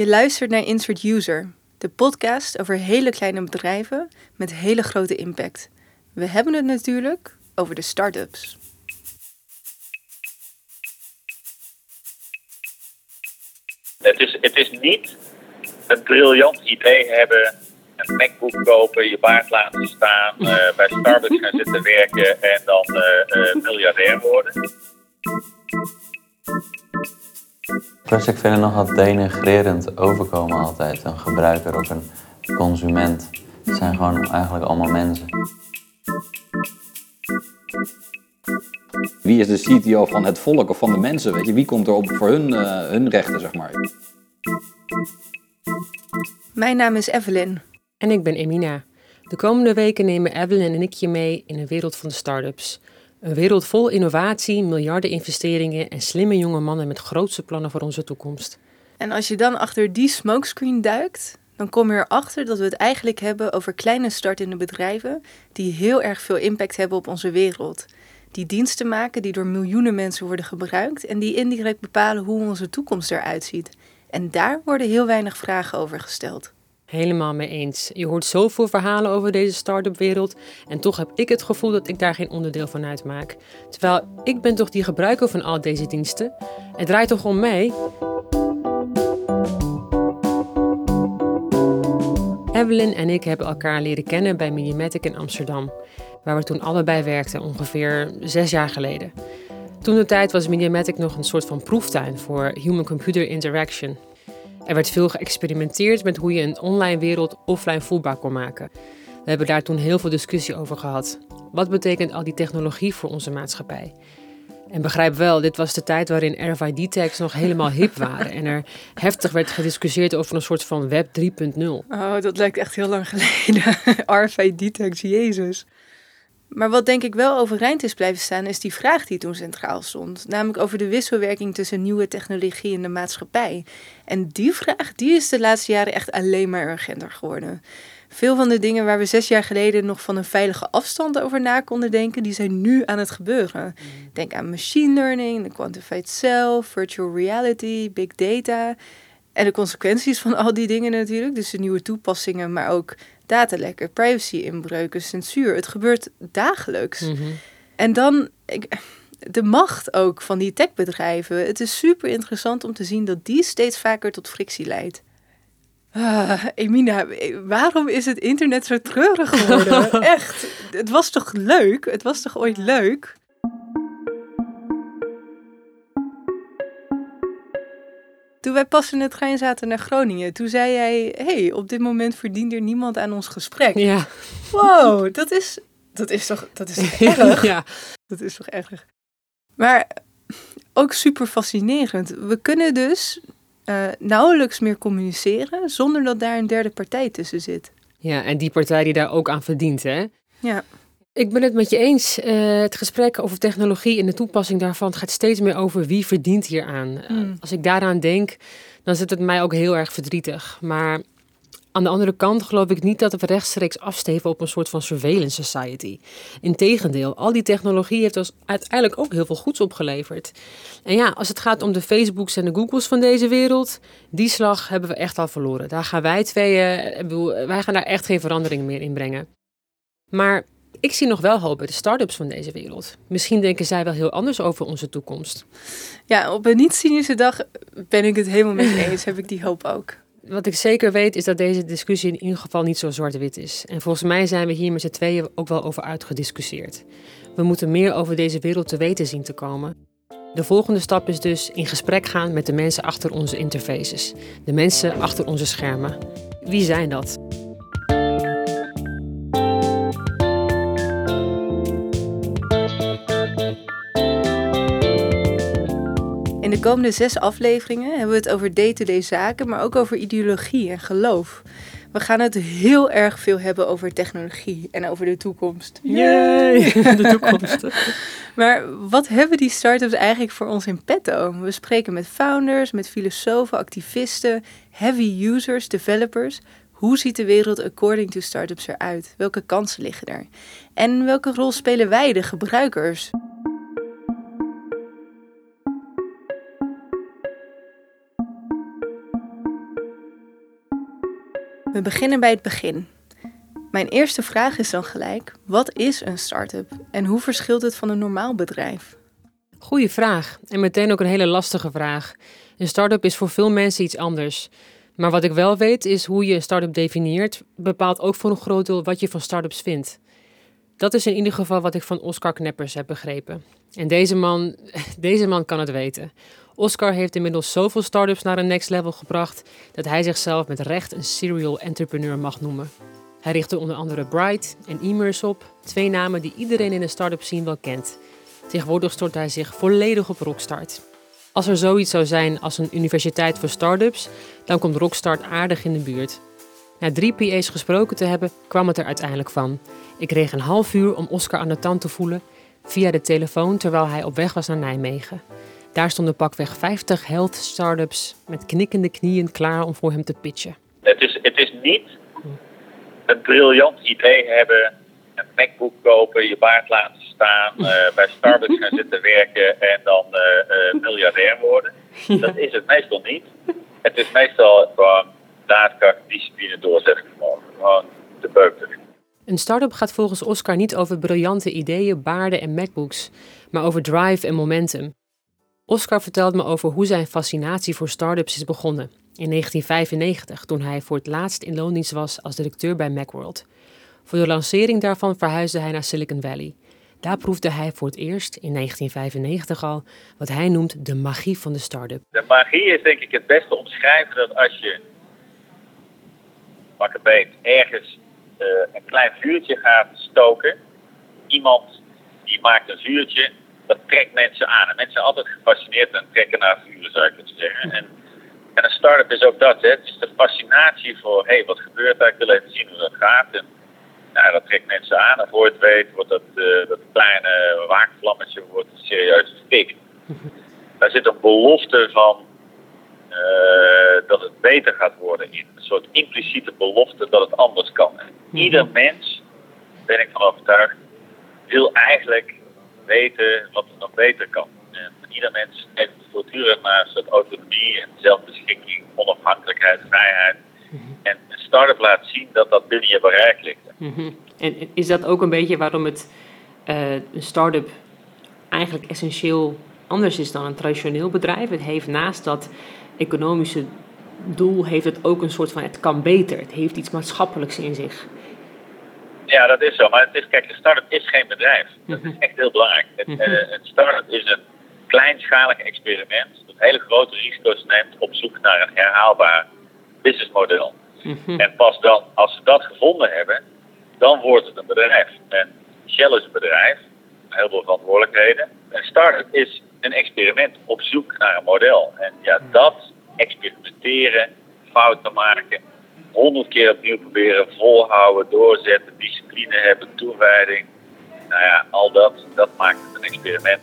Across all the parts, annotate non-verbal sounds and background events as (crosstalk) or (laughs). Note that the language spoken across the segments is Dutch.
Je luistert naar Insert User, de podcast over hele kleine bedrijven met hele grote impact. We hebben het natuurlijk over de start-ups. Het is, het is niet een briljant idee hebben, een MacBook kopen, je baard laten staan, uh, bij Starbucks gaan zitten werken en dan uh, uh, miljardair worden. Plus ik vind het nogal denigrerend overkomen altijd. Een gebruiker of een consument. Het zijn gewoon eigenlijk allemaal mensen. Wie is de CTO van het volk of van de mensen? Weet je? Wie komt er op voor hun, uh, hun rechten, zeg maar? Mijn naam is Evelyn. En ik ben Emina. De komende weken nemen Evelyn en ik je mee in een wereld van de start-ups. Een wereld vol innovatie, miljarden investeringen en slimme jonge mannen met grootste plannen voor onze toekomst. En als je dan achter die smokescreen duikt, dan kom je erachter dat we het eigenlijk hebben over kleine startende bedrijven die heel erg veel impact hebben op onze wereld. Die diensten maken die door miljoenen mensen worden gebruikt en die indirect bepalen hoe onze toekomst eruit ziet. En daar worden heel weinig vragen over gesteld. Helemaal mee eens. Je hoort zoveel verhalen over deze start-up wereld en toch heb ik het gevoel dat ik daar geen onderdeel van uitmaak. Terwijl ik ben toch die gebruiker van al deze diensten. Het draait toch om mij? Evelyn en ik hebben elkaar leren kennen bij Mediamatic in Amsterdam, waar we toen allebei werkten, ongeveer zes jaar geleden. Toen de tijd was Mediamatic nog een soort van proeftuin voor human-computer interaction. Er werd veel geëxperimenteerd met hoe je een online wereld offline voelbaar kon maken. We hebben daar toen heel veel discussie over gehad. Wat betekent al die technologie voor onze maatschappij? En begrijp wel, dit was de tijd waarin RFID-tags nog helemaal hip (laughs) waren en er heftig werd gediscussieerd over een soort van web 3.0. Oh, dat lijkt echt heel lang geleden. (laughs) RFID-tags, jezus. Maar wat denk ik wel overeind is blijven staan, is die vraag die toen centraal stond. Namelijk over de wisselwerking tussen nieuwe technologie en de maatschappij. En die vraag, die is de laatste jaren echt alleen maar urgenter geworden. Veel van de dingen waar we zes jaar geleden nog van een veilige afstand over na konden denken, die zijn nu aan het gebeuren. Denk aan machine learning, de quantified self, virtual reality, big data. En de consequenties van al die dingen natuurlijk. Dus de nieuwe toepassingen, maar ook datalekken, privacy-inbreuken, censuur. Het gebeurt dagelijks. En dan ik, de macht ook van die techbedrijven. Het is super interessant om te zien dat die steeds vaker tot frictie leidt. Ah, Emina, waarom is het internet zo treurig geworden? (laughs) Echt, het was toch leuk? Het was toch ooit leuk? Toen wij pas in de trein zaten naar Groningen, toen zei jij: hey, op dit moment verdient er niemand aan ons gesprek. Ja. Wow, dat is, dat is toch, dat is toch (laughs) erg? ja. Dat is toch erg. Maar ook super fascinerend. We kunnen dus uh, nauwelijks meer communiceren zonder dat daar een derde partij tussen zit. Ja, en die partij die daar ook aan verdient, hè? Ja. Ik ben het met je eens. Uh, het gesprek over technologie en de toepassing daarvan gaat steeds meer over wie verdient hier aan. Mm. Uh, als ik daaraan denk, dan zit het mij ook heel erg verdrietig. Maar aan de andere kant geloof ik niet dat we rechtstreeks afsteven op een soort van surveillance society. Integendeel, al die technologie heeft ons uiteindelijk ook heel veel goeds opgeleverd. En ja, als het gaat om de Facebooks en de Googles van deze wereld, die slag hebben we echt al verloren. Daar gaan wij tweeën, wij gaan daar echt geen verandering meer in brengen. Maar ik zie nog wel hoop bij de start-ups van deze wereld. Misschien denken zij wel heel anders over onze toekomst. Ja, op een niet-cynische dag ben ik het helemaal met je (laughs) eens. Heb ik die hoop ook. Wat ik zeker weet is dat deze discussie in ieder geval niet zo zwart-wit is. En volgens mij zijn we hier met z'n tweeën ook wel over uitgediscussieerd. We moeten meer over deze wereld te weten zien te komen. De volgende stap is dus in gesprek gaan met de mensen achter onze interfaces. De mensen achter onze schermen. Wie zijn dat? In de komende zes afleveringen hebben we het over day-to-day zaken, maar ook over ideologie en geloof. We gaan het heel erg veel hebben over technologie en over de toekomst. Yay, (laughs) de toekomst. (laughs) maar wat hebben die start-ups eigenlijk voor ons in petto? We spreken met founders, met filosofen, activisten, heavy users, developers. Hoe ziet de wereld according to startups eruit? Welke kansen liggen er? En welke rol spelen wij, de gebruikers? We beginnen bij het begin. Mijn eerste vraag is dan gelijk: wat is een start-up en hoe verschilt het van een normaal bedrijf? Goeie vraag en meteen ook een hele lastige vraag. Een start-up is voor veel mensen iets anders. Maar wat ik wel weet is hoe je een start-up definieert, bepaalt ook voor een groot deel wat je van start-ups vindt. Dat is in ieder geval wat ik van Oscar Kneppers heb begrepen. En deze man, (laughs) deze man kan het weten. Oscar heeft inmiddels zoveel start-ups naar een next level gebracht dat hij zichzelf met recht een serial entrepreneur mag noemen. Hij richtte onder andere Bright en Emerse op, twee namen die iedereen in de start-up scene wel kent. Tegenwoordig stort hij zich volledig op Rockstart. Als er zoiets zou zijn als een universiteit voor start-ups, dan komt Rockstart aardig in de buurt. Na drie PA's gesproken te hebben, kwam het er uiteindelijk van. Ik kreeg een half uur om Oscar aan de tand te voelen via de telefoon terwijl hij op weg was naar Nijmegen. Daar stonden pakweg 50 health startups met knikkende knieën klaar om voor hem te pitchen. Het is, het is niet een briljant idee hebben, een MacBook kopen, je baard laten staan, uh, (laughs) bij Starbucks gaan zitten werken en dan uh, uh, miljardair worden. Dat is het meestal niet. Het is meestal gewoon daadkracht, discipline, doorzettingsvermogen. Gewoon de beuk erin. Een start-up gaat volgens Oscar niet over briljante ideeën, baarden en MacBooks, maar over drive en momentum. Oscar vertelt me over hoe zijn fascinatie voor start-ups is begonnen in 1995, toen hij voor het laatst in loondienst was als directeur bij Macworld. Voor de lancering daarvan verhuisde hij naar Silicon Valley. Daar proefde hij voor het eerst in 1995 al wat hij noemt de magie van de start-up. De magie is denk ik het beste omschrijven dat als je pak beet, ergens uh, een klein vuurtje gaat stoken. Iemand die maakt een vuurtje, dat trekt mensen aan. En mensen zijn altijd gefascineerd en trekken naar vuren, zou ik het zeggen. En, en een start-up is ook dat, hè. Het is de fascinatie voor, hé, hey, wat gebeurt daar? Ik wil even zien hoe dat gaat. En nou, dat trekt mensen aan. En voor je het weet wordt dat, uh, dat kleine waakvlammetje wordt serieus fik. Daar zit een belofte van uh, dat het beter gaat worden. In een soort impliciete belofte dat het anders kan. En ieder mens, ben ik van overtuigd, wil eigenlijk weten wat het nog beter kan. En ieder mens heeft voortdurend naar een soort autonomie en zelfbeschikking, onafhankelijkheid, vrijheid. En een start-up laat zien dat dat binnen je bereik ligt. Mm-hmm. En is dat ook een beetje waarom het uh, een start-up eigenlijk essentieel anders is dan een traditioneel bedrijf? Het heeft naast dat economische doel heeft het ook een soort van het kan beter. Het heeft iets maatschappelijks in zich. Ja, dat is zo. Maar het is, kijk, een start-up is geen bedrijf. Dat is echt heel belangrijk. Het, uh, een start-up is een kleinschalig experiment dat hele grote risico's neemt op zoek naar een herhaalbaar businessmodel. Mhm. En pas dan, als ze dat gevonden hebben, dan wordt het een bedrijf. En Shell is een bedrijf, heel veel verantwoordelijkheden. Een start-up is een experiment op zoek naar een model. En ja, dat experimenteren, fouten maken, honderd keer opnieuw proberen, volhouden, doorzetten, discipline hebben, toewijding. Nou ja, al dat, dat maakt het een experiment.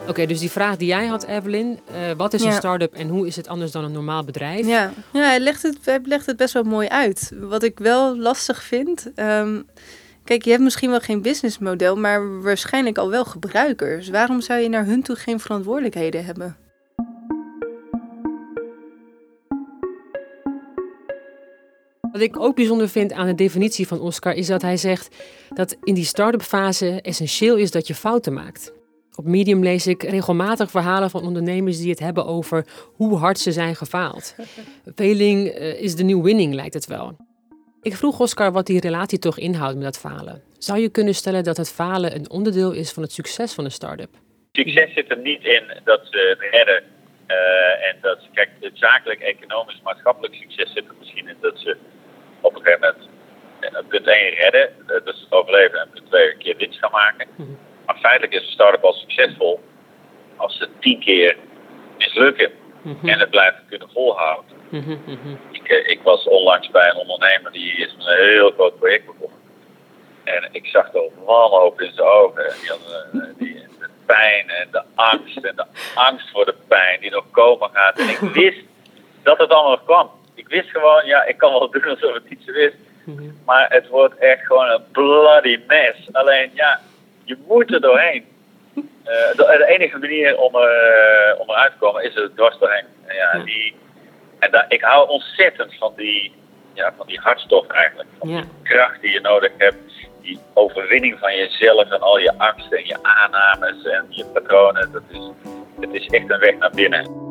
Oké, okay, dus die vraag die jij had, Evelyn, uh, wat is ja. een start-up en hoe is het anders dan een normaal bedrijf? Ja, ja hij, legt het, hij legt het best wel mooi uit. Wat ik wel lastig vind, um, kijk, je hebt misschien wel geen businessmodel, maar waarschijnlijk al wel gebruikers. Waarom zou je naar hun toe geen verantwoordelijkheden hebben? Wat ik ook bijzonder vind aan de definitie van Oscar is dat hij zegt dat in die start-up fase essentieel is dat je fouten maakt. Op Medium lees ik regelmatig verhalen van ondernemers die het hebben over hoe hard ze zijn gefaald. Failing is de new winning, lijkt het wel. Ik vroeg Oscar wat die relatie toch inhoudt met dat falen. Zou je kunnen stellen dat het falen een onderdeel is van het succes van een start-up? Succes zit er niet in dat ze redden. Uh, en dat ze, kijk, het zakelijk, economisch, maatschappelijk succes zit er misschien in dat ze op een gegeven moment uh, punt 1 redden, het overleven en punt 2 een keer winst gaan maken. Mm-hmm. Maar feitelijk is een start-up al succesvol als ze tien keer mislukken mm-hmm. en het blijven kunnen volhouden. Mm-hmm, mm-hmm. Ik, ik, was onlangs bij een ondernemer die is met een heel groot project begonnen. En ik zag de wanhoop in zijn ogen. Die had, die, de pijn en de angst en de angst voor de pijn die nog komen gaat. En ik wist dat het allemaal nog kwam. Ik wist gewoon, ja, ik kan wel doen alsof het iets is. Maar het wordt echt gewoon een bloody mess. Alleen, ja, je moet er doorheen. (laughs) de, de, enige manier om, uh, om eruit te komen is er dwars doorheen. En, ja, Die, en daar, ik hou ontzettend van die, ja, van die hartstocht eigenlijk. Van die kracht die je nodig hebt. Die overwinning van jezelf en al je angsten en je aannames en je patronen. Dat is, het is echt een weg naar binnen.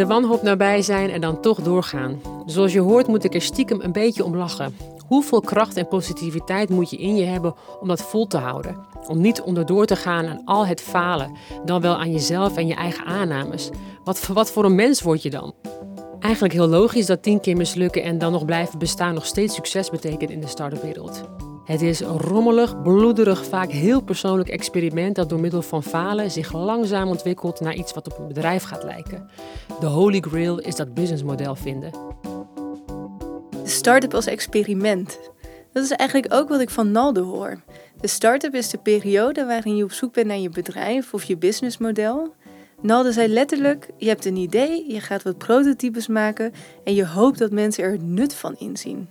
De wanhoop nabij zijn en dan toch doorgaan. Zoals je hoort moet ik er stiekem een beetje om lachen. Hoeveel kracht en positiviteit moet je in je hebben om dat vol te houden? Om niet onderdoor te gaan aan al het falen, dan wel aan jezelf en je eigen aannames. Wat, wat voor een mens word je dan? Eigenlijk heel logisch dat tien keer mislukken en dan nog blijven bestaan nog steeds succes betekent in de start-up wereld. Het is een rommelig, bloederig, vaak heel persoonlijk experiment dat door middel van falen zich langzaam ontwikkelt naar iets wat op een bedrijf gaat lijken. De holy grail is dat businessmodel vinden. De start-up als experiment. Dat is eigenlijk ook wat ik van Naldo hoor. De start-up is de periode waarin je op zoek bent naar je bedrijf of je businessmodel. Nalde zei letterlijk: je hebt een idee, je gaat wat prototypes maken en je hoopt dat mensen er het nut van inzien.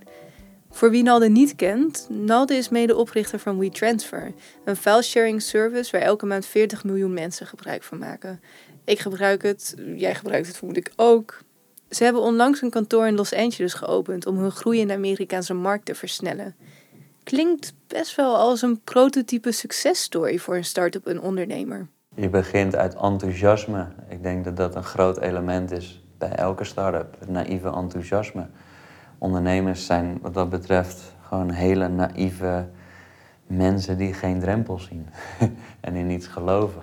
Voor wie Nalde niet kent, Nalde is medeoprichter van WeTransfer, een filesharing service waar elke maand 40 miljoen mensen gebruik van maken. Ik gebruik het, jij gebruikt het vermoed ik ook. Ze hebben onlangs een kantoor in Los Angeles geopend om hun groei in de Amerikaanse markt te versnellen. Klinkt best wel als een prototype successtory voor een start-up en ondernemer. Je begint uit enthousiasme. Ik denk dat dat een groot element is bij elke start-up, het naïeve enthousiasme ondernemers zijn wat dat betreft gewoon hele naïeve mensen die geen drempels zien (laughs) en in niets geloven.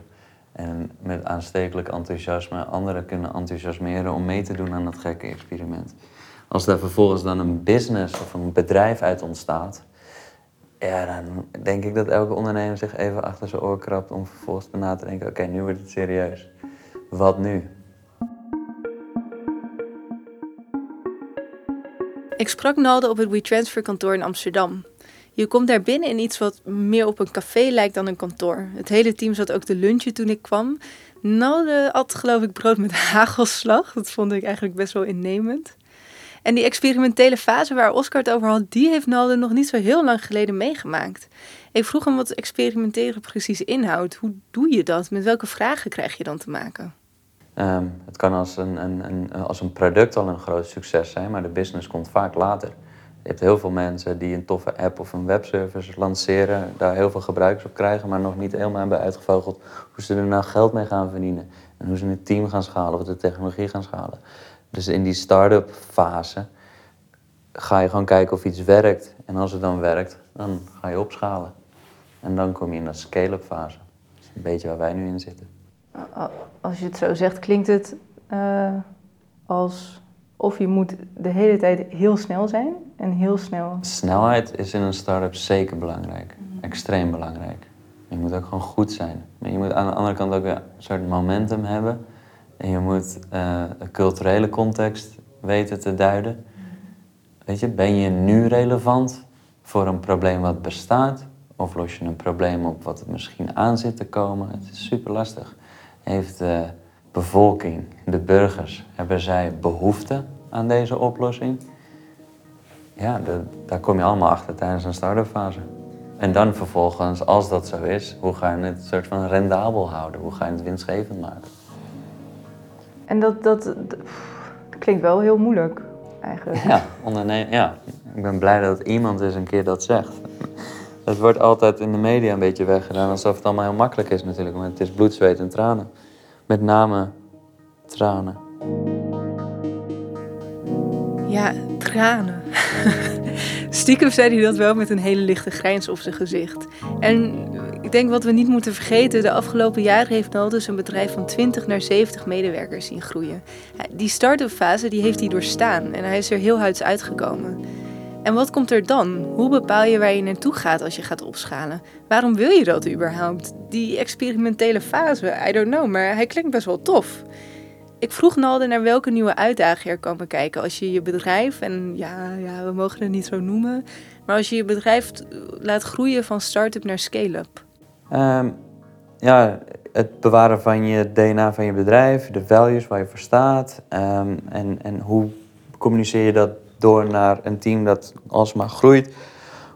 En met aanstekelijk enthousiasme anderen kunnen enthousiasmeren om mee te doen aan dat gekke experiment. Als daar vervolgens dan een business of een bedrijf uit ontstaat, ja, dan denk ik dat elke ondernemer zich even achter zijn oor krabt om vervolgens na te denken: oké, nu wordt het serieus. Wat nu? Ik sprak Nalde op het WeTransfer kantoor in Amsterdam. Je komt daar binnen in iets wat meer op een café lijkt dan een kantoor. Het hele team zat ook te lunchen toen ik kwam. Nalde at geloof ik brood met (laughs) hagelslag. Dat vond ik eigenlijk best wel innemend. En die experimentele fase waar Oscar het over had, die heeft Nalde nog niet zo heel lang geleden meegemaakt. Ik vroeg hem wat experimenteren precies inhoudt. Hoe doe je dat? Met welke vragen krijg je dan te maken? Ehm, het kan als een, een, een, als een product al een groot succes zijn, maar de business komt vaak later. Je hebt heel veel mensen die een toffe app of een webservice lanceren, daar heel veel gebruikers op krijgen, maar nog niet helemaal hebben uitgevogeld hoe ze er nou geld mee gaan verdienen. En hoe ze het team gaan schalen of de technologie gaan schalen. Dus in die start-up fase ga je gewoon kijken of iets werkt. En als het dan werkt, dan ga je opschalen. En dan kom je in dat scale-up fase. Dat is een beetje waar wij nu in zitten als je het zo zegt, klinkt het uh, als of je moet de hele tijd heel snel zijn en heel snel. Snelheid is in een start-up zeker belangrijk. Extreem belangrijk. Je moet ook gewoon goed zijn. Maar je moet aan de andere kant ook een soort momentum hebben. En je moet uh, een culturele context weten te duiden. Weet je, ben je nu relevant voor een probleem wat bestaat? Of los je een probleem op wat er misschien aan zit te komen? Het is super lastig heeft de bevolking, de burgers, hebben zij behoefte aan deze oplossing? Ja, de, daar kom je allemaal achter tijdens een start-up fase. En dan vervolgens, als dat zo is, hoe ga je het soort van rendabel houden? Hoe ga je het winstgevend maken? En dat, dat, dat klinkt wel heel moeilijk, eigenlijk. Ja, ondernemen, ja, ik ben blij dat iemand eens een keer dat zegt. Het wordt altijd in de media een beetje weggedaan alsof het allemaal heel makkelijk is natuurlijk. Maar het is bloed, zweet en tranen. Met name tranen. Ja, tranen. (laughs) Stiekem zei hij dat wel met een hele lichte grijns op zijn gezicht. En ik denk wat we niet moeten vergeten, de afgelopen jaren heeft Naldus een bedrijf van 20 naar 70 medewerkers zien groeien. Die start-up fase die heeft hij doorstaan en hij is er heel huids uitgekomen. En wat komt er dan? Hoe bepaal je waar je naartoe gaat als je gaat opschalen? Waarom wil je dat überhaupt? Die experimentele fase, I don't know, maar hij klinkt best wel tof. Ik vroeg Nalde naar welke nieuwe uitdagingen er komen kijken als je je bedrijf, en ja, ja, we mogen het niet zo noemen, maar als je je bedrijf laat groeien van start-up naar scale-up. Um, ja, het bewaren van je DNA van je bedrijf, de values waar je voor staat um, en, en hoe communiceer je dat door naar een team dat alsmaar groeit.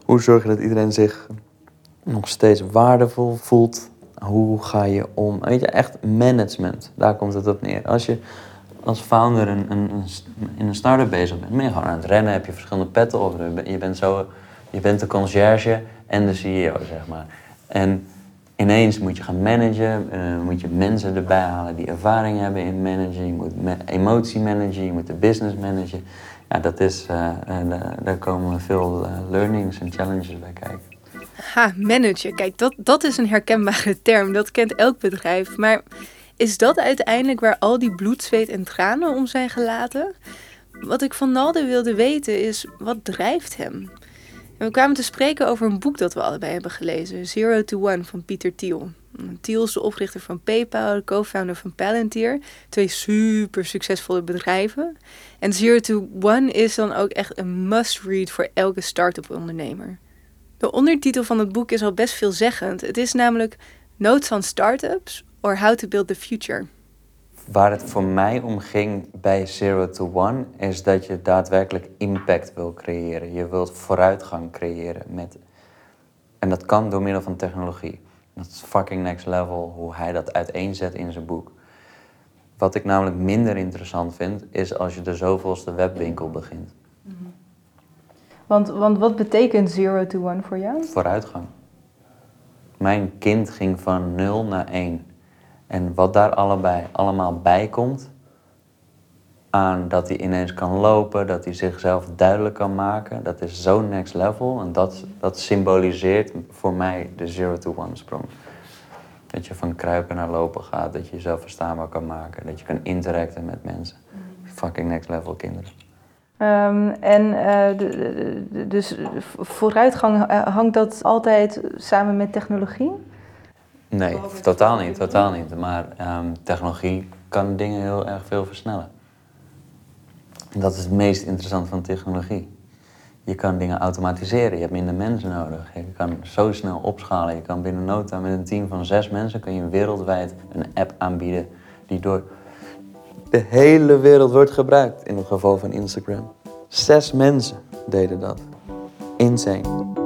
Hoe zorg je dat iedereen zich nog steeds waardevol voelt? Hoe ga je om? Weet je, echt management. Daar komt het op neer. Als je als founder in een start-up bezig bent, ben je gewoon aan het rennen, heb je verschillende petten op. Je bent, zo, je bent de conciërge en de CEO, zeg maar. En ineens moet je gaan managen, uh, moet je mensen erbij halen die ervaring hebben in managen. Je moet emotie managen, je moet de business managen. Ja, dat is, uh, daar komen veel learnings en challenges bij kijken. Ha, managen. Kijk, dat, dat is een herkenbare term. Dat kent elk bedrijf. Maar is dat uiteindelijk waar al die bloed, zweet en tranen om zijn gelaten? Wat ik van Nalde wilde weten is, wat drijft hem? We kwamen te spreken over een boek dat we allebei hebben gelezen, Zero to One van Pieter Thiel. Thiel is de oprichter van PayPal, de co-founder van Palantir. Twee super succesvolle bedrijven. En Zero to One is dan ook echt een must-read voor elke start-up ondernemer. De ondertitel van het boek is al best veelzeggend. Het is namelijk Notes on Startups or How to Build the Future. Waar het voor mij om ging bij Zero to One is dat je daadwerkelijk impact wil creëren. Je wilt vooruitgang creëren met. En dat kan door middel van technologie. Dat is fucking next level hoe hij dat uiteenzet in zijn boek. Wat ik namelijk minder interessant vind, is als je de zoveelste webwinkel begint. Want, want wat betekent Zero to One voor jou? Vooruitgang. Mijn kind ging van 0 naar 1. En wat daar allebei, allemaal bij komt, aan dat hij ineens kan lopen, dat hij zichzelf duidelijk kan maken, dat is zo next level. En dat, dat symboliseert voor mij de zero to one sprong. Dat je van kruipen naar lopen gaat, dat je jezelf verstaanbaar kan maken, dat je kan interacten met mensen. Fucking next level kinderen. Um, en uh, dus vooruitgang, eh, hangt dat altijd samen met technologie? Nee, totaal niet, totaal niet. Maar um, technologie kan dingen heel erg veel versnellen. Dat is het meest interessante van technologie. Je kan dingen automatiseren, je hebt minder mensen nodig. Je kan zo snel opschalen. Je kan binnen nota met een team van zes mensen kun je wereldwijd een app aanbieden die door de hele wereld wordt gebruikt. In het geval van Instagram. Zes mensen deden dat. Insane.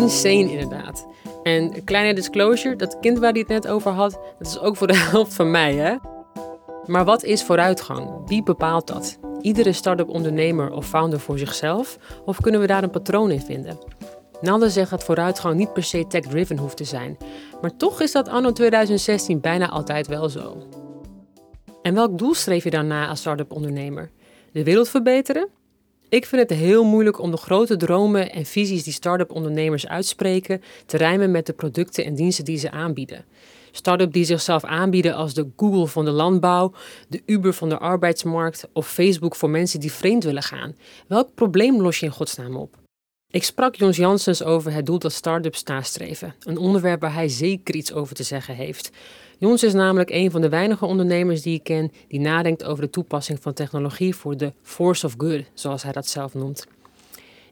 Insane inderdaad. En een kleine disclosure, dat kind waar hij het net over had, dat is ook voor de (laughs) helft van mij, hè? Maar wat is vooruitgang? Wie bepaalt dat? Iedere start-up ondernemer of founder voor zichzelf? Of kunnen we daar een patroon in vinden? Nalde zegt dat vooruitgang niet per se tech-driven hoeft te zijn. Maar toch is dat anno 2016 bijna altijd wel zo. En welk doel streef je dan als start-up ondernemer? De wereld verbeteren? Ik vind het heel moeilijk om de grote dromen en visies die start-up ondernemers uitspreken te rijmen met de producten en diensten die ze aanbieden. Start-up die zichzelf aanbieden als de Google van de landbouw, de Uber van de arbeidsmarkt of Facebook voor mensen die vreemd willen gaan. Welk probleem los je in godsnaam op? Ik sprak Jons Janssens over het doel dat start-ups nastreven, een onderwerp waar hij zeker iets over te zeggen heeft. Jons is namelijk een van de weinige ondernemers die ik ken die nadenkt over de toepassing van technologie voor de force of good, zoals hij dat zelf noemt.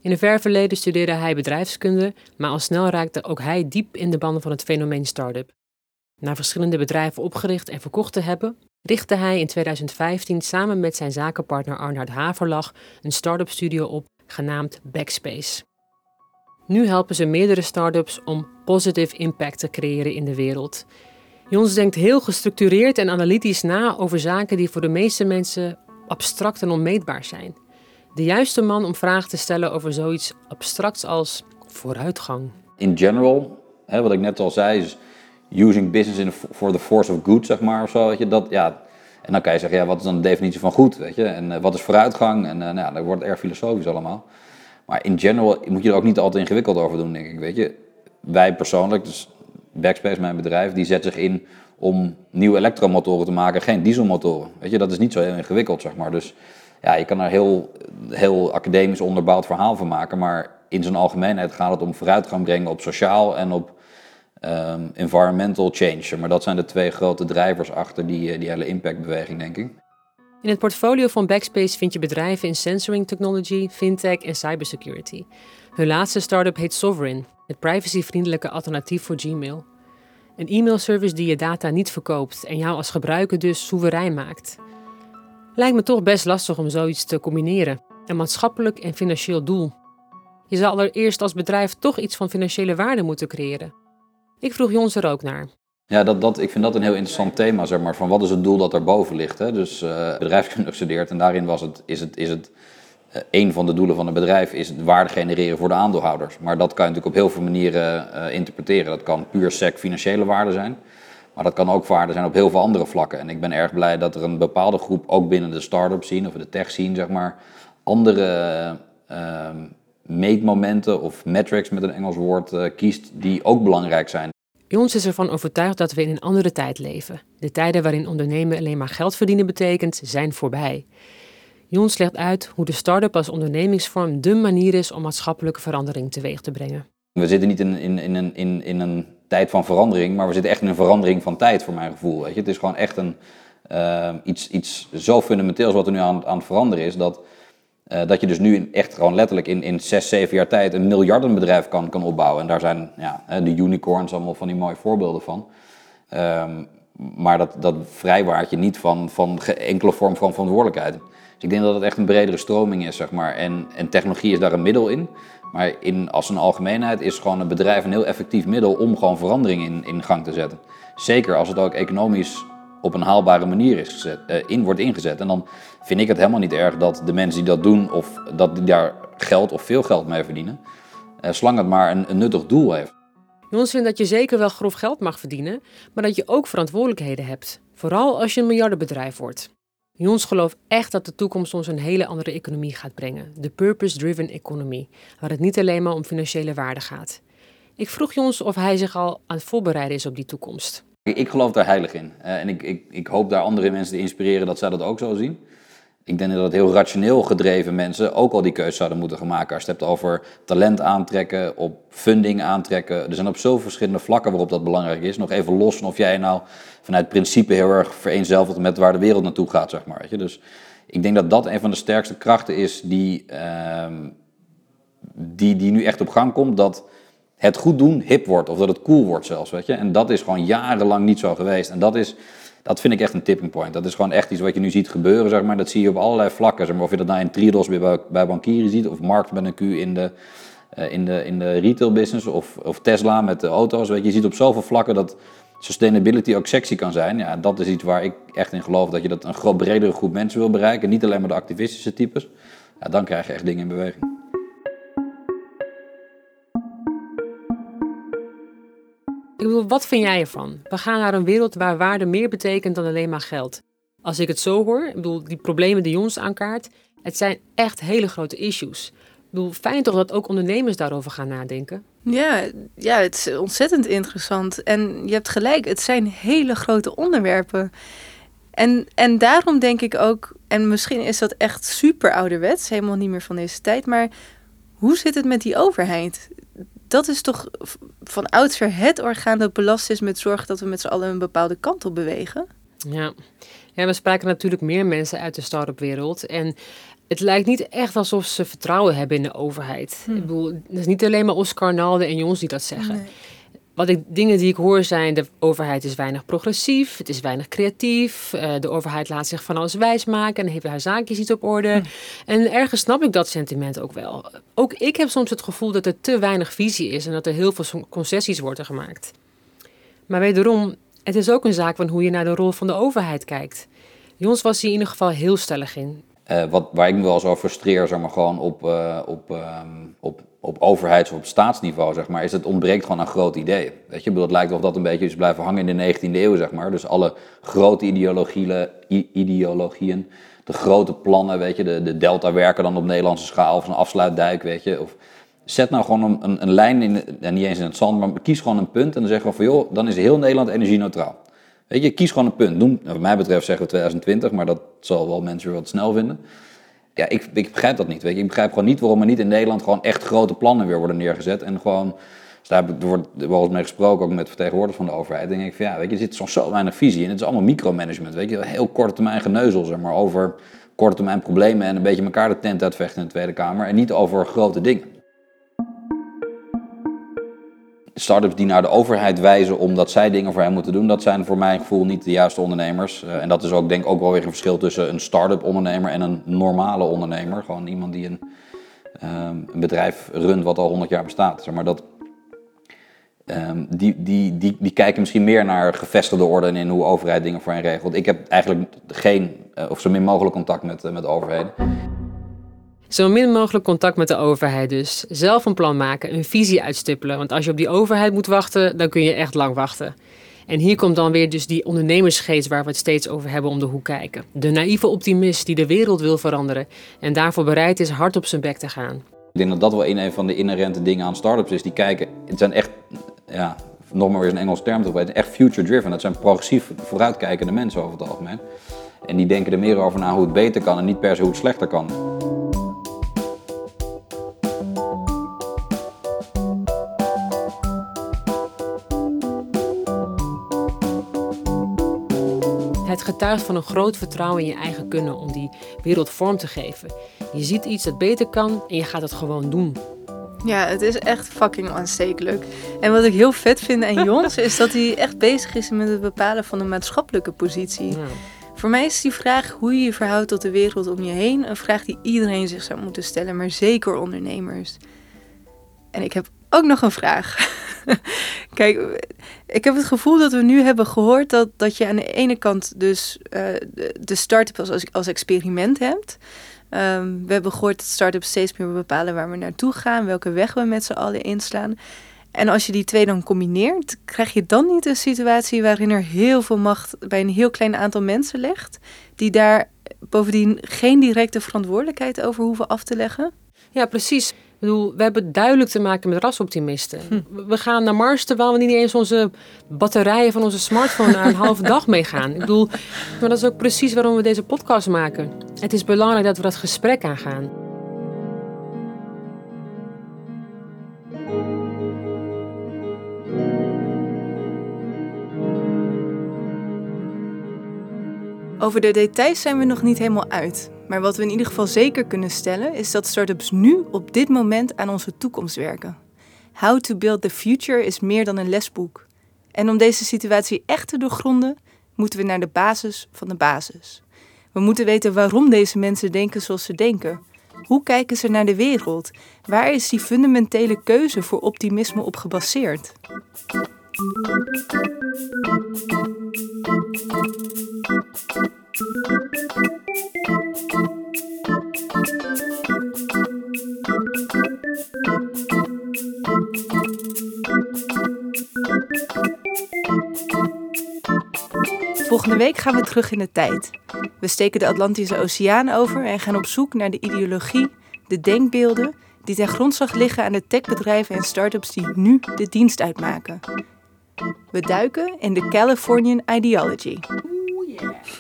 In een ver verleden studeerde hij bedrijfskunde, maar al snel raakte ook hij diep in de banden van het fenomeen start-up. Na verschillende bedrijven opgericht en verkocht te hebben, richtte hij in 2015 samen met zijn zakenpartner Arnoud Haverlag een start-up studio op genaamd Backspace. Nu helpen ze meerdere start-ups om positive impact te creëren in de wereld. Jons denkt heel gestructureerd en analytisch na over zaken die voor de meeste mensen abstract en onmeetbaar zijn. De juiste man om vragen te stellen over zoiets abstracts als vooruitgang. In general, hè, wat ik net al zei, is using business in for the force of good, zeg maar, of zo. Je, dat, ja. En dan kan je zeggen, ja, wat is dan de definitie van goed, weet je? En uh, wat is vooruitgang? En uh, nou, dat wordt erg filosofisch allemaal. Maar in general moet je er ook niet altijd ingewikkeld over doen, denk ik, weet je. Wij persoonlijk, dus Backspace, mijn bedrijf, die zet zich in om nieuwe elektromotoren te maken, geen dieselmotoren. Weet je, dat is niet zo heel ingewikkeld, zeg maar. Dus ja, je kan er heel, heel academisch onderbouwd verhaal van maken, maar in zijn algemeenheid gaat het om vooruitgang brengen op sociaal en op um, environmental change. Maar dat zijn de twee grote drijvers achter die, eh, die hele impactbeweging, denk ik. In het portfolio van Backspace vind je bedrijven in sensoring technology, fintech en cybersecurity. Hun laatste start-up heet Sovereign het privacyvriendelijke alternatief voor Gmail. Een e-mailservice die je data niet verkoopt en jou als gebruiker dus soeverein maakt. Lijkt me toch best lastig om zoiets te combineren, een maatschappelijk en financieel doel. Je zal allereerst als bedrijf toch iets van financiële waarde moeten creëren. Ik vroeg Jons er ook naar. Ja, dat, dat, ik vind dat een heel interessant thema, zeg maar, van wat is het doel dat daarboven ligt. Hè? Dus uh, bedrijfskunde gestudeerd en daarin was het, is het, is het een van de doelen van een bedrijf is waarde genereren voor de aandeelhouders. Maar dat kan je natuurlijk op heel veel manieren uh, interpreteren. Dat kan puur sec financiële waarde zijn, maar dat kan ook waarde zijn op heel veel andere vlakken. En ik ben erg blij dat er een bepaalde groep, ook binnen de start-up scene of de tech scene, zeg maar, andere ehm, meetmomenten of metrics met een Engels woord kiest die ook belangrijk zijn. Jons is ervan overtuigd dat we in een andere tijd leven. De tijden waarin ondernemen alleen maar geld verdienen betekent, zijn voorbij. Jons legt uit hoe de start-up als ondernemingsvorm dé manier is om maatschappelijke verandering teweeg te brengen. We zitten niet in, in, in, een, in, in een tijd van verandering, maar we zitten echt in een verandering van tijd, voor mijn gevoel. Weet je? Het is gewoon echt een, uh, iets, iets zo fundamenteels wat er nu aan, aan het veranderen is, dat uh, dat je dus nu echt gewoon letterlijk in, in zes, zeven jaar tijd een miljardenbedrijf kan, kan opbouwen. En daar zijn ja, de unicorns allemaal van die mooie voorbeelden van. Um, maar dat, dat vrijwaart je niet van, van enkele vorm van verantwoordelijkheid. Dus ik denk dat het echt een bredere stroming is, zeg maar. En, en technologie is daar een middel in. Maar in, als een algemeenheid is gewoon een bedrijf een heel effectief middel om gewoon verandering in, in gang te zetten. Zeker als het ook economisch op een haalbare manier is uh, in wordt ingezet. En dan vind ik het helemaal niet erg dat de mensen die dat doen, of dat die daar geld of veel geld mee verdienen, uh, zolang het maar een, een nuttig doel heeft. Jons vindt dat je zeker wel grof geld mag verdienen, maar dat je ook verantwoordelijkheden hebt. Vooral als je een miljardenbedrijf wordt. Jons gelooft echt dat de toekomst ons een hele andere economie gaat brengen. De purpose-driven economy, waar het niet alleen maar om financiële waarde gaat. Ik vroeg Jons of hij zich al aan het voorbereiden is op die toekomst. Ik geloof daar heilig in. Uh, en ik, ik, ik hoop daar andere mensen te inspireren dat zij dat ook zo zien. Ik denk dat heel rationeel gedreven mensen ook al die keuze zouden moeten maken. Als je het hebt over talent aantrekken, op funding aantrekken. Er zijn op zoveel verschillende vlakken waarop dat belangrijk is. Nog even los of jij nou vanuit principe heel erg vereenzelvigt met waar de wereld naartoe gaat, zeg maar. Dus ik denk dat dat een van de sterkste krachten is die, uh, die, die nu echt op gang komt. Dat het goed doen hip wordt of dat het cool wordt zelfs, weet je. En dat is gewoon jarenlang niet zo geweest. En dat is, dat vind ik echt een tipping point. Dat is gewoon echt iets wat je nu ziet gebeuren, zeg maar. Dat zie je op allerlei vlakken. Of je dat nou in Triodos bij, bij bankieren ziet, of Markt met een Q in de, uh, in de, in de retail business, of, of Tesla met de auto's, weet je. Je ziet op zoveel vlakken dat sustainability ook sexy kan zijn. Ja, dat is iets waar ik echt in geloof, dat je dat een groot bredere groep mensen wil bereiken. Niet alleen maar de activistische types. Ja, dan krijg je echt dingen in beweging. Wat vind jij ervan? We gaan naar een wereld waar waarde meer betekent dan alleen maar geld. Als ik het zo hoor, ik bedoel, die problemen die ons aankaart, het zijn echt hele grote issues. Ik bedoel, fijn toch dat ook ondernemers daarover gaan nadenken? Ja, ja, het is ontzettend interessant. En je hebt gelijk, het zijn hele grote onderwerpen. En, en daarom denk ik ook, en misschien is dat echt super ouderwets, helemaal niet meer van deze tijd, maar hoe zit het met die overheid? Dat is toch van oudsher het orgaan dat belast is met zorgen dat we met z'n allen een bepaalde kant op bewegen? Ja. ja, we spraken natuurlijk meer mensen uit de start-up wereld. En het lijkt niet echt alsof ze vertrouwen hebben in de overheid. Hm. Ik bedoel, het is niet alleen maar Oscar Nalde en jongens die dat zeggen. Nee. Wat ik, dingen die ik hoor zijn, de overheid is weinig progressief, het is weinig creatief, uh, de overheid laat zich van alles wijsmaken en heeft haar zaakjes niet op orde. Hm. En ergens snap ik dat sentiment ook wel. Ook ik heb soms het gevoel dat er te weinig visie is en dat er heel veel concessies worden gemaakt. Maar wederom, het is ook een zaak van hoe je naar de rol van de overheid kijkt. Jons was hier in ieder geval heel stellig in. Uh, wat, waar ik me wel zo frustreer, zeg maar, gewoon op, uh, op, um, op op overheids- of op staatsniveau, zeg maar, is het ontbreekt gewoon aan grote ideeën. Weet je, het lijkt of dat een beetje is blijven hangen in de 19e eeuw, zeg maar. Dus alle grote ideologieën, ideologieën de grote plannen, weet je, de, de delta werken dan op Nederlandse schaal of een afsluitdijk, weet je. Of zet nou gewoon een, een, lijn, in, en niet eens in het zand, maar kies gewoon een punt en dan zeggen we van, joh, dan is heel Nederland energie-neutraal. Weet je, kies gewoon een punt. Noem, wat mij betreft zeggen we 2020, maar dat zal wel mensen weer wat snel vinden ja, ik, ik begrijp dat niet. Weet je. Ik begrijp gewoon niet waarom er niet in Nederland gewoon echt grote plannen weer worden neergezet. En gewoon, dus daar wordt wel eens mee gesproken, ook met vertegenwoordigers van de overheid. En denk ik van ja, weet je, er zit soms zo weinig visie in. Het is allemaal micromanagement, weet je. Heel korte termijn geneuzel, zeg maar, over korte termijn problemen en een beetje elkaar de tent uitvechten in de Tweede Kamer. En niet over grote dingen. Startups die naar de overheid wijzen omdat zij dingen voor hen moeten doen, dat zijn voor mijn gevoel niet de juiste ondernemers. Uh, en dat is ook denk ik ook wel weer een verschil tussen een start-up ondernemer en een normale ondernemer. Gewoon iemand die een, um, een bedrijf runt wat al 100 jaar bestaat. Zeg maar dat, um, die, die, die, die kijken misschien meer naar gevestigde orde en in hoe overheid dingen voor hen regelt. Ik heb eigenlijk geen uh, of zo min mogelijk contact met, uh, met overheden. Zo min mogelijk contact met de overheid dus. Zelf een plan maken, een visie uitstippelen. Want als je op die overheid moet wachten, dan kun je echt lang wachten. En hier komt dan weer dus die ondernemersgeest waar we het steeds over hebben om de hoek kijken. De naïeve optimist die de wereld wil veranderen en daarvoor bereid is hard op zijn bek te gaan. Ik denk dat dat wel een van de inherente dingen aan startups is. Die kijken, het zijn echt, ja, nog maar weer een Engels term te gebruiken, echt future driven. Dat zijn progressief vooruitkijkende mensen over het algemeen. En die denken er meer over na hoe het beter kan en niet per se hoe het slechter kan. Getuigt van een groot vertrouwen in je eigen kunnen om die wereld vorm te geven. Je ziet iets dat beter kan en je gaat het gewoon doen. Ja, het is echt fucking aanstekelijk. En wat ik heel vet vind aan (laughs) Jons is dat hij echt bezig is met het bepalen van een maatschappelijke positie. Ja. Voor mij is die vraag hoe je je verhoudt tot de wereld om je heen een vraag die iedereen zich zou moeten stellen, maar zeker ondernemers. En ik heb ook nog een vraag. (laughs) Kijk, ik heb het gevoel dat we nu hebben gehoord dat, dat je aan de ene kant dus uh, de, start-up als, als experiment hebt. Um, we hebben gehoord dat start-ups steeds meer bepalen waar we naartoe gaan, welke weg we met z'n allen inslaan. En als je die twee dan combineert, krijg je dan niet een situatie waarin er heel veel macht bij een heel klein aantal mensen ligt, die daar bovendien geen directe verantwoordelijkheid over hoeven af te leggen? Ja, precies. Ik bedoel, we hebben duidelijk te maken met rasoptimisten. Hm. We gaan naar Mars terwijl we niet eens onze batterijen van onze smartphone na een (laughs) halve dag meegaan. Ik bedoel, maar dat is ook precies waarom we deze podcast maken. Het is belangrijk dat we dat gesprek aangaan. Over de details zijn we nog niet helemaal uit. Maar wat we in ieder geval zeker kunnen stellen is dat startups nu op dit moment aan onze toekomst werken. How to Build the Future is meer dan een lesboek. En om deze situatie echt te doorgronden, moeten we naar de basis van de basis. We moeten weten waarom deze mensen denken zoals ze denken. Hoe kijken ze naar de wereld? Waar is die fundamentele keuze voor optimisme op gebaseerd? Volgende week gaan we terug in de tijd. We steken de Atlantische Oceaan over en gaan op zoek naar de ideologie, de denkbeelden die ten grondslag liggen aan de techbedrijven en start-ups die nu de dienst uitmaken. We duiken in de Californian Ideology.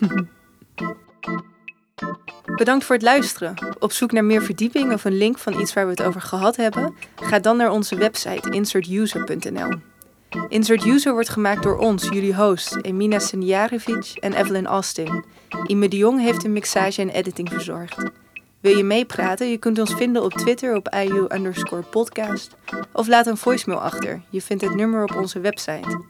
(laughs) Bedankt voor het luisteren. Op zoek naar meer verdieping of een link van iets waar we het over gehad hebben? Ga dan naar onze website insertuser.nl. Insert User wordt gemaakt door ons, jullie hosts, Emina Senjarevic en Evelyn Austin. Ime de Jong heeft de mixage en editing verzorgd. Wil je meepraten? Je kunt ons vinden op Twitter op IU underscore podcast. Of laat een voicemail achter. Je vindt het nummer op onze website.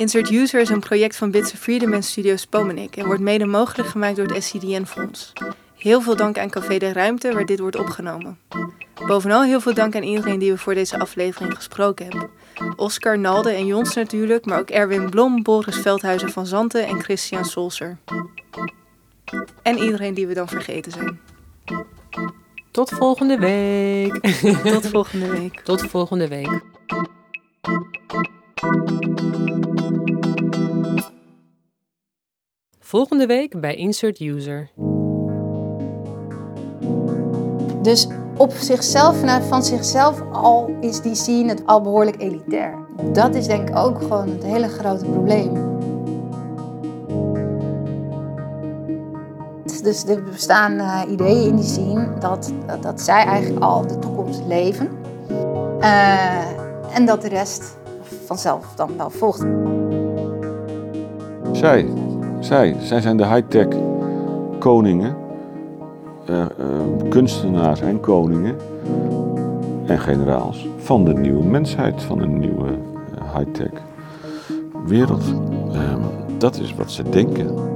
Insert User is een project van Bits of Freedom en Studio Spomenik en wordt mede mogelijk gemaakt door het SCDN-fonds. Heel veel dank aan Café de Ruimte waar dit wordt opgenomen. Bovenal heel veel dank aan iedereen die we voor deze aflevering gesproken hebben. Oscar, Nalde en Jons natuurlijk, maar ook Erwin Blom, Boris Veldhuizen van Zanten en Christian Solser. En iedereen die we dan vergeten zijn. Tot volgende week. Tot volgende week. (laughs) Tot volgende week. Volgende week bij Insert User. Dus op zichzelf, van zichzelf al is die scene het al behoorlijk elitair. Dat is denk ik ook gewoon het hele grote probleem. Dus er bestaan uh, ideeën in die scene dat, dat, dat, zij eigenlijk al de toekomst leven. Uh, en dat de rest vanzelf dan wel volgt. Zij, zij, zij zijn de high-tech koningen uh, kunstenaars en koningen. en generaals van de nieuwe mensheid, van een nieuwe eh, high-tech wereld. Ehm, dat is wat ze denken.